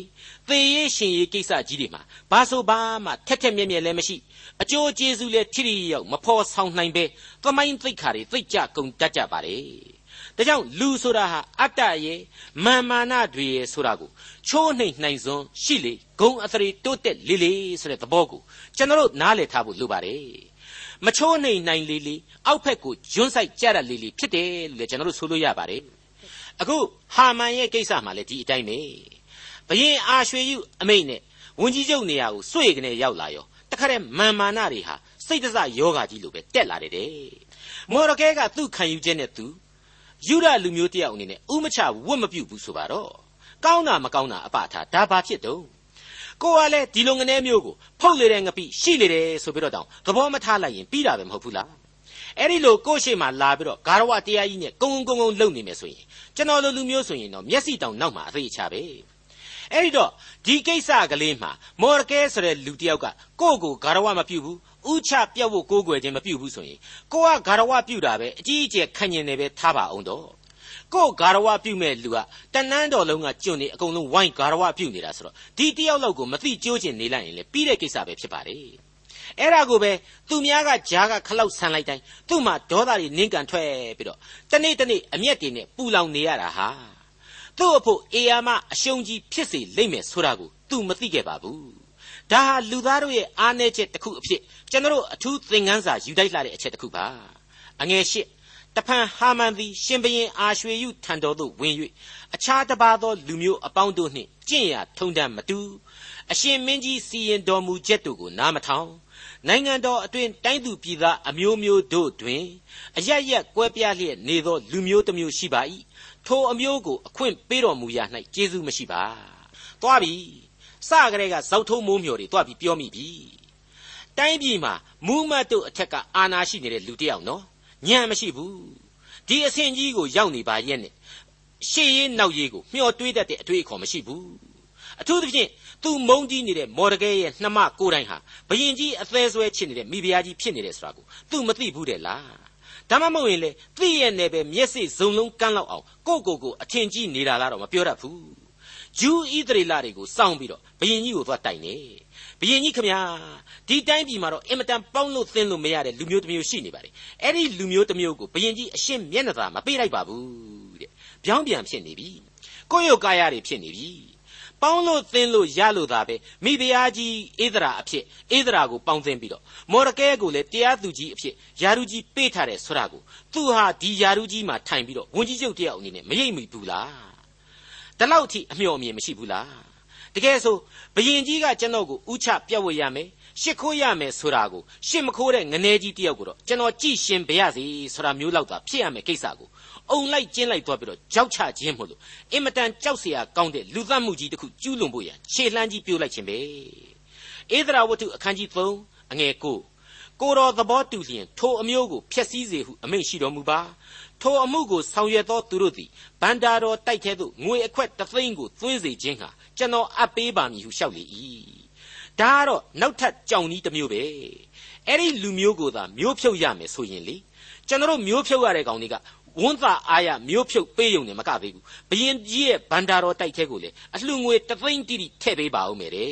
သေရေးရှင်ရေးကိစ္စကြီးတွေမှာဘာဆိုဘာမှထက်ထက်မြက်မြက်လည်းမရှိအကျိုးကျေးဇူးလည်းထိထိရောက်မဖော်ဆောင်နိုင်ပဲသမိုင်းသိက္ခာတွေသိကြကုန်တတ်ကြပါတယ် ဒါကြောင့်လူဆိုတာဟာအတ္တရဲ့မာမာနတွေရဲ့ဆိုတာကိုချိုးနှိမ်နှိမ်စွန်းရှိလေဂုံအသရေတိုးတက်လေလေဆိုတဲ့သဘောကိုကျွန်တော်တို့နားလည်ထားဖို့လိုပါတယ်မချိုးနှိမ်နိုင်လေလေအောက်ဖက်ကိုဂျွန်းဆိုင်ကြရလေလေဖြစ်တယ်လို့လည်းကျွန်တော်တို့ဆိုလို့ရပါတယ်အခုဟာမန်ရဲ့ကိစ္စမှာလည်းဒီအတိုင်းပဲဘယင်အာရွှေယူအမိတ်နဲ့ဝန်ကြီးချုပ်နေရာကိုစွေကနေရောက်လာရောတခါတည်းမာမာနတွေဟာစိတ်တစယောဂါကြီးလိုပဲတက်လာတယ်တဲ့မော်ရကဲကသူ့ခံယူချက်နဲ့သူ ယူရလူမျိုးတယောက်အနေနဲ့ဥမချဝတ်မပြုတ်ဘူးဆိုပါတော့ကောင်းတာမကောင်းတာအပထားဒါဘာဖြစ်တော့ကိုကလည်းဒီလိုငနေမျိုးကိုဖုတ်လေတဲ့ငပိရှိလေတယ်ဆိုပြီးတော့တောင်သဘောမထားလိုက်ရင်ပြီးတာပဲမဟုတ်ဘူးလားအဲ့ဒီလိုကိုယ့်ရှိမှလာပြီးတော့ဂါရဝတရားကြီးနဲ့ကုန်းကုန်းကုန်းလုံနေမယ်ဆိုရင်ကျွန်တော်လိုလူမျိုးဆိုရင်တော့မျက်စိတောင်နောက်မှာအသေးချပဲအဲ့ဒီတော့ဒီကိစ္စကလေးမှာမော်ရကဲဆိုတဲ့လူတယောက်ကကိုယ့်ကိုဂါရဝမပြုတ်ဘူး ဥချပြတ်ဖို့ကိုးကွယ်ခြင်းမပြုတ်ဘူးဆိုရင်ကိုကဂါရဝပြုတ်တာပဲအကြီးအကျယ်ခံကျင်နေပဲထားပါအောင်တော့ကိုဂါရဝပြုတ်မဲ့လူကတနန်းတော်လုံးကကျွန်းနေအကုန်လုံးဝိုင်းဂါရဝပြုတ်နေတာဆိုတော့ဒီတယောက်လောက်ကိုမသိကြိုးကျင်နေလိုက်ရင်လေပြီးတဲ့ကိစ္စပဲဖြစ်ပါတယ်အဲ့ဒါကိုပဲသူများကဂျားကခလောက်ဆန်လိုက်တိုင်းသူ့မှာဒေါသတွေနင်းကန်ထွက်ပြီးတော့တနေ့တနေ့အမျက်တွေနဲ့ပူလောင်နေရတာဟာသူ့အဖို့အေယာမအရှုံးကြီးဖြစ်စေလိမ့်မယ်ဆိုတာကိုသူမသိခဲ့ပါဘူး ဒါဟာလူသားတို့ရဲ့အားနည်းချက်တစ်ခုအဖြစ်ကျွန်တော်အထူးသင်ခန်းစာယူတိုက်လာတဲ့အချက်တစ်ခုပါအငယ်ရှိတဖန်ဟာမန်သည်ရှင်ဘရင်အာရွှေယုထံတော်သို့ဝင်၍အခြားတစ်ပါးသောလူမျိုးအပေါင်းတို့နှင့်ကျင့်ရာထုံတမ်းမတူအရှင်မင်းကြီးစီရင်တော်မူချက်တို့ကိုနားမထောင်နိုင်ငံတော်အတွင်တိုင်းသူပြည်သားအမျိုးမျိုးတို့တွင်အရရက်ကွဲပြားလျက်နေသောလူမျိုးတစ်မျိုးရှိပါ၏ထိုအမျိုးကိုအခွင့်ပေးတော်မူရာ၌ကျေးဇူးမရှိပါသွားပြီ စကလေးကဇောက်ထုံးမိုးမျော်တွေသွားပြီးပြောမိပြီတိုင်းပြည်မှာမူးမတ်တို့အထက်ကအာဏာရှိနေတဲ့လူတစ်ယောက်နော်ညံမရှိဘူးဒီအဆင့်ကြီးကိုရောက်နေပါရဲ့နဲ့ရှေ့ရေးနောက်ရေးကိုမျှော်တွေးတတ်တဲ့အတွေ့အခေါ်မရှိဘူးအထူးသဖြင့်သူမုံကြီးနေတဲ့မော်ဒကဲရဲ့နှမကိုတိုင်းဟာဘယင်ကြီးအသေးဆွဲချစ်နေတဲ့မိဖုရားကြီးဖြစ်နေတယ်ဆိုတာကိုသူမသိဘူးတဲ့လားဒါမှမဟုတ်ရင်လေသိရဲ့နယ်ပဲမျက်စိစုံလုံးကန်းလောက်အောင်ကိုကိုကိုအထင်ကြီးနေတာလားတော့မပြောတတ်ဘူး ဂျူးဣသရေလတွေကိုစောင့်ပြီးတော့ဘယင်ကြီးကိုသွားတိုင်နေဘယင်ကြီးခမညာဒီတိုင်းပြည်မှာတော့အင်မတန်ပေါင်းလို့သင်းလို့မရတဲ့လူမျိုးတစ်မျိုးရှိနေပါတယ်အဲ့ဒီလူမျိုးတစ်မျိုးကိုဘယင်ကြီးအရှင်းမျက်နှာသာမပေးလိုက်ပါဘူးတဲ့ပြောင်းပြန်ဖြစ်နေပြီကိုယ့်ရုပ်ကာယတွေဖြစ်နေပြီပေါင်းလို့သင်းလို့ရလို့သာပဲမိဖုရားကြီးဧဒရာအဖြစ်ဧဒရာကိုပေါင်းသင်းပြီးတော့မော်ရကဲကိုလည်းတရားသူကြီးအဖြစ်ယာရုကြီးပေးထားတဲ့ဆိုတာကိုသူဟာဒီယာရုကြီးမှာထိုင်ပြီးတော့ဝန်ကြီးချုပ်တယောက်အနေနဲ့မရိပ်မိဘူးလား ဒီလောက်အထိအမျှော်အမြင်မရှိဘူးလားတကယ်ဆိုဘယင်ကြီးကကျွန်တော်ကိုဥချပြတ်ဝရမယ်ရှစ်ခိုးရမယ်ဆိုတာကိုရှစ်မခိုးတဲ့ငနေကြီးတယောက်ကိုတော့ကျွန်တော်ကြည့်ရှင်ပါရစေဆိုတာမျိုးလောက်သာဖြစ်ရမယ်ကိစ္စကိုအုံလိုက်ကျင်းလိုက်သွားပြီးတော့ကြောက်ချခြင်းမို့လို့အင်မတန်ကြောက်เสียကောင်းတဲ့လူသတ်မှုကြီးတစ်ခုကျူးလွန်ဖို့ရခြေလှမ်းကြီးပြိုးလိုက်ခြင်းပဲဧဒရာဝတ္ထုအခန်းကြီး3အငယ်9ကိုတော်သဘောတူလျင်ထိုအမျိုးကိုဖျက်ဆီးစေဟုအမိန့်ရှိတော်မူပါ ထိုအမှုကိုဆောင်ရွက်သောသူတို့သည်ဗန္တာတော်တိုက်ထဲသို့ငွေအခွက်တစ်သိန်းကိုသွင်းစေခြင်းဟာကျွန်တော်အပ်ပေးပါမည်ဟုလျှောက်လေ၏ဒါကတော့နောက်ထပ်ကြောင်ကြီးတစ်မျိုးပဲအဲ့ဒီလူမျိုးကိုသာမျိုးဖြုတ်ရမယ်ဆိုရင်လေကျွန်တော်မျိုးဖြုတ်ရတဲ့ကောင်တွေကဝန်းသာအားရမျိုးဖြုတ်ပေးယုံနဲ့မကသေးဘူးဘယင်ကြီးရဲ့ဗန္တာတော်တိုက်ထဲကိုလေအလှငွေတသိန်းတိတိထည့်ပေးပါဦးမယ်တဲ့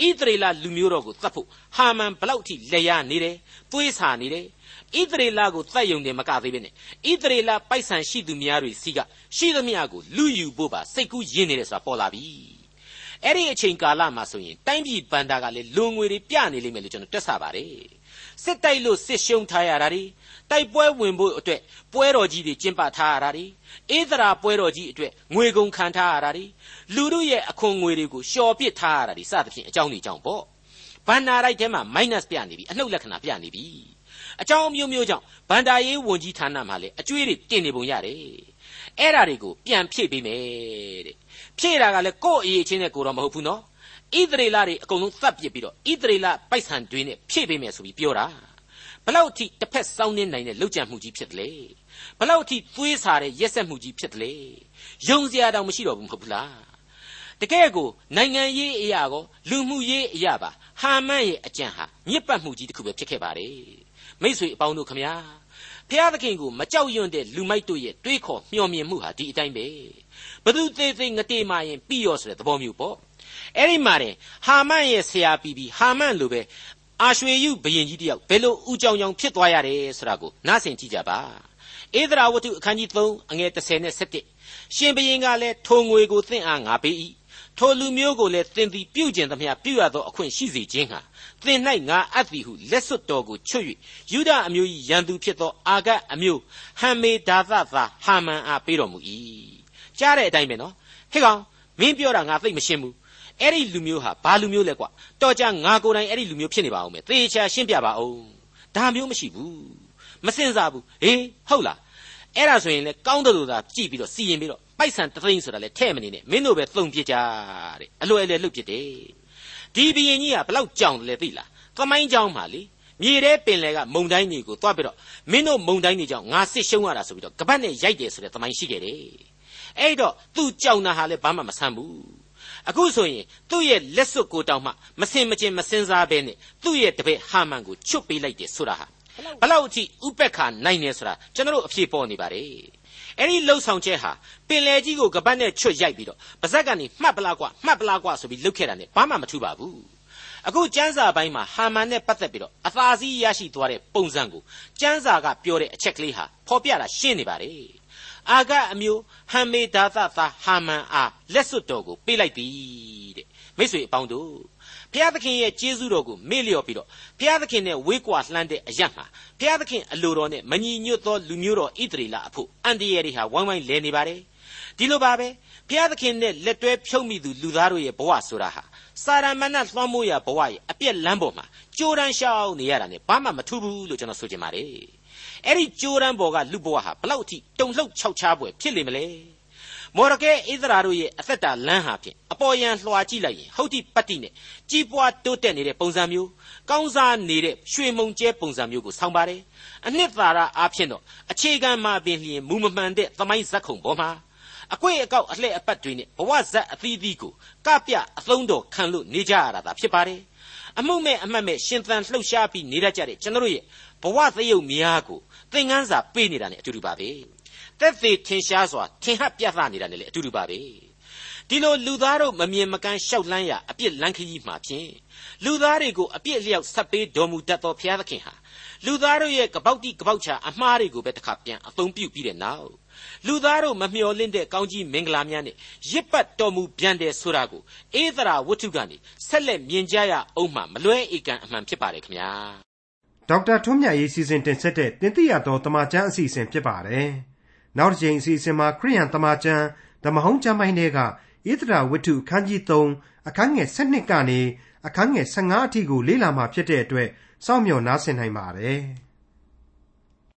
ဣသရေလလူမျိုးတော်ကိုသတ်ဖို့ဟာမန်ဘလောက်ထိလက်ရနေတယ်သွေးဆာနေတယ် ဣသရေလကိုတတ်ယုံတယ်မကသေးပဲနဲ့ဣသရေလပိုက်ဆံရှိသူများတွေစီကရှိသမျှကိုလူယူဖို့ပါစိတ်ကူးရင်းနေတယ်ဆိုတာပေါ်လာပြီအဲ့ဒီအချိန်ကာလမှာဆိုရင်တိုင်းပြည်ဘန္တာကလည်းလူငွေတွေပြနေလိမ့်မယ်လို့ကျွန်တော်တွက်ဆပါတယ်စစ်တိုက်လို့စစ်ရှုံးထားရတာတွေတိုက်ပွဲဝင်ဖို့အတွက်ပွဲတော်ကြီးတွေကျင်းပထားရတာတွေအေးသရာပွဲတော်ကြီးအတွက်ငွေကုန်ခံထားရတာတွေလူတို့ရဲ့အခွန်ငွေတွေကိုလျှော်ပစ်ထားရတာတွေစသဖြင့်အကြောင်းတွေကြောင့်ပေါ့ဘန္နာလိုက်ထဲမှာ minus ပြနေပြီအနှုတ်လက္ခဏာပြနေပြီ အကြောင်းမျိုးမျိုးကြောင့်ဘန္တာရေးဝန်ကြီးဌာနမှာလည်းအကျွေးတွေတင်နေပုံရတယ်အဲ့ဓာတွေကိုပြန်ဖြည့်ပေးမယ်တဲ့ဖြည့်တာကလည်းကိုယ့်အရေးချင်းနဲ့ကိုတော့မဟုတ်ဘူးနော်ဣသရေလတွေအကုန်လုံးသတ်ပစ်ပြီးတော့ဣသရေလပိုက်ဆံတွေနဲ့ဖြည့်ပေးမယ်ဆိုပြီးပြောတာဘလောက်အထိတစ်ဖက်စောင်းနေနိုင်တဲ့လောက်ကြံမှုကြီးဖြစ်တယ်လေဘလောက်အထိသွေးစားတဲ့ရက်ဆက်မှုကြီးဖြစ်တယ်လေယုံစရာတောင်မရှိတော့ဘူးမဟုတ်ဘူးလားတကယ်ကိုနိုင်ငံရေးအရာကောလူမှုရေးအရာပါဟာမန်ရဲ့အကြံဟာမြစ်ပတ်မှုကြီးတစ်ခုပဲဖြစ်ခဲ့ပါတယ် မိษွေအပေါင်းတို့ခမညာဖျားသခင်ကိုမကြောက်ရွံ့တဲ့လူမိုက်တို့ရဲ့တွေးခေါ်မျှော်မြင်မှုဟာဒီအတိုင်းပဲဘသူသေးသေးငတေမာရင်ပြီးရောဆိုတဲ့သဘောမျိုးပေါ့အဲ့ဒီမှာတင်ဟာမန်ရဲ့ဆရာပြီးပြီးဟာမန်လိုပဲအာရွှေယုဘယင်ကြီးတယောက်ဘယ်လိုဥကြောင်ကြောင်ဖြစ်သွားရတယ်ဆိုတာကိုနားဆင်ကြည့်ကြပါဧဒရာဝတ္ထုအခန်းကြီး3အငယ်30နဲ့17ရှင်ဘယင်ကလည်းထိုငွေကိုသင့်အားငါပေး၏ ထိုလူမျိုးကိုလည်းသင်သည်ပြုကျင်သမျှပြုရသောအခွင့်ရှိစေခြင်းဟာသင်၌ငါအပ်သည်ဟုလက်စွပ်တော်ကိုချွတ်၍ယူဒအမျိုး၏ရန်သူဖြစ်သောအာဂတ်အမျိုးဟံမေဒါသသာဟာမန်အားပေးတော်မူ၏ကြားတဲ့အတိုင်းပဲနော်ဟေ့ကောင်မင်းပြောတာငါသိမရှင်းဘူးအဲ့ဒီလူမျိုးဟာဘာလူမျိုးလဲကွတော်ကြငါကိုယ်တိုင်အဲ့ဒီလူမျိုးဖြစ်နေပါအောင်မယ်သေချာရှင်းပြပါအောင်ဒါမျိုးမရှိဘူးမစင်စားဘူးဟေးဟုတ်လားအဲ့ဒါဆိုရင်လေကောင်းတယ်လို့သာကြည့်ပြီးတော့စီရင်ပြီးတော့ ပိုက်ဆံတသိန်းဆိုတာလေထဲ့မနေနဲ့မင်းတို့ပဲသုံးပြကြတဲ့အလွယ်လေလှုပ်ပြတယ်ဒီဘရင်ကြီးကဘလောက်ကြောင်တယ်လဲသိလားသမိုင်းကြောင်းမှာလေမြေထဲပင်လယ်ကမုံတိုင်းတွေကိုတွားပြီးတော့မင်းတို့မုံတိုင်းတွေကြောင့်ငါစစ်ရှုံးရတာဆိုပြီးတော့ကပတ်နဲ့ရိုက်တယ်ဆိုတဲ့သမိုင်းရှိခဲ့တယ်အဲ့တော့သူ့ကြောင်တာဟာလည်းဘာမှမဆန်းဘူးအခုဆိုရင်သူ့ရဲ့လက်စွပ်ကိုတောင်မှမစင်မကျင်မစင်စားဘဲနဲ့သူ့ရဲ့တပည့်ဟာမန်ကိုချွတ်ပေးလိုက်တယ်ဆိုတာဟာဘလောက်အထိဥပက္ခနိုင်နေဆိုတာကျွန်တော်တို့အဖြေပေါ်နေပါတယ် အဲ့ဒီလှုပ်ဆောင်ချက်ဟာပင်လယ်ကြီးကိုကပတ်နဲ့ချွတ်ရိုက်ပြီးတော့ပါဇက်ကနေမှတ်ပလားကွမှတ်ပလားကွဆိုပြီးလှုပ်ခဲ့တာ ਨੇ ဘာမှမထူပါဘူးအခုကျမ်းစာပိုင်းမှာဟာမန်နဲ့ပတ်သက်ပြီးတော့အသာစီးရရှိသွားတဲ့ပုံစံကိုကျမ်းစာကပြောတဲ့အချက်ကလေးဟာဖော်ပြတာရှင်းနေပါတယ်အာဂအမျိုးဟံမေဒါသသာဟာမန်အားလက်စွပ်တော်ကိုပေးလိုက်ပြီတဲ့မိတ်ဆွေအပေါင်းတို့ ဘုရားသခင်ရဲ့ကျေးဇူးတော်ကိုမေ့လျော့ပြီးတော့ဘုရားသခင်နဲ့ဝေးကွာလှမ်းတဲ့အရတ်မှာဘုရားသခင်အလိုတော်နဲ့မညီညွတ်သောလူမျိုးတော်ဣသရေလအဖို့အန်တရယ်တွေဟာဝိုင်းဝိုင်းလဲနေပါတယ်ဒီလိုပါပဲဘုရားသခင်နဲ့လက်တွဲဖြုတ်မိသူလူသားတို့ရဲ့ဘဝဆိုတာဟာစာရမဏတ်လွှမ်းမိုးရဘဝရဲ့အပြက်လမ်းပေါ်မှာကြိုးတန်းရှောက်နေရတာနဲ့ဘာမှမထူးဘူးလို့ကျွန်တော်ဆိုချင်ပါတယ်အဲ့ဒီကြိုးတန်းပေါ်ကလူဘဝဟာဘလောက်အထိတုံလှုပ်ခြောက်ခြားပွဲဖြစ်လိမ့်မလဲ မော်ရကဲဣသရာတို့ရဲ့အသက်တာလမ်းဟာဖြင့်အပေါ်ယံလွှာကြည့်လိုက်ရင်ဟုတ်တိပတ်တိနဲ့ကြီးပွားတိုးတက်နေတဲ့ပုံစံမျိုးကောင်းစားနေတဲ့ရွှေမုံကျဲပုံစံမျိုးကိုဆောင်းပါတယ်အနှစ်သာရအားဖြင့်တော့အခြေခံမှာပင်လျင်မူမမှန်တဲ့သမိုင်းဇက်ခုံပေါ်မှာအကွေ့အကောက်အလှဲ့အပတ်တွေနဲ့ဘဝဇက်အသီးသီးကိုကပြအသုံးတော်ခံလို့နေကြရတာဖြစ်ပါတယ်အမှုမဲ့အမှတ်မဲ့ရှင်သန်လှုပ်ရှားပြီးနေတတ်ကြတဲ့ကျွန်တော်ရဲ့ဘဝသရုပ်များကိုသင်ခန်းစာပေးနေတာ ਨੇ အတူတူပါပဲ တက်သေးထင်ရှားစွာထင်ဟပ်ပြသနေတာ ਨੇ လည်းအတူတူပါပဲဒီလိုလူသားတို့မမြင်မကန်းရှောက်လန်းရအပြစ်လန်းခကြီးမှာဖြင့်လူသားတွေကိုအပြစ်လျောက်ဆက်ပေးတော်မူတတ်သောဘုရားသခင်ဟာလူသားတို့ရဲ့ကပောက်တိကပောက်ချအမှားတွေကိုပဲတစ်ခါပြန်အသုံးပြုပြီးတဲ့နောက်လူသားတို့မမျှော်လင့်တဲ့ကောင်းကြီးမင်္ဂလာများနဲ့ရစ်ပတ်တော်မူပြန်တယ်ဆိုတာကိုအေးသရာဝတ္ထုကနေဆက်လက်မြင်ကြရအောင်မှမလွဲဧကန်အမှန်ဖြစ်ပါတယ်ခင်ဗျာဒေါက်တာထွန်းမြတ်ရေးစီစဉ်တင်ဆက်တဲ့တင်ပြရသောတမချန်းအစီအစဉ်ဖြစ်ပါတယ် နောက်တစ်ချိန်အစီအစဉ်မှာခရိယန်တမချန်းဓမ္မဟောင်းကျမ်းပိုင်းတွေကဧသရာဝတ္ထုအခန်းကြီး3အခန်းငယ်7ကနေအခန်းငယ်15အထိကိုလေ့လာမှာဖြစ်တဲ့အတွက်စောင့်မျှော်နားဆင်နိုင်ပါတယ်။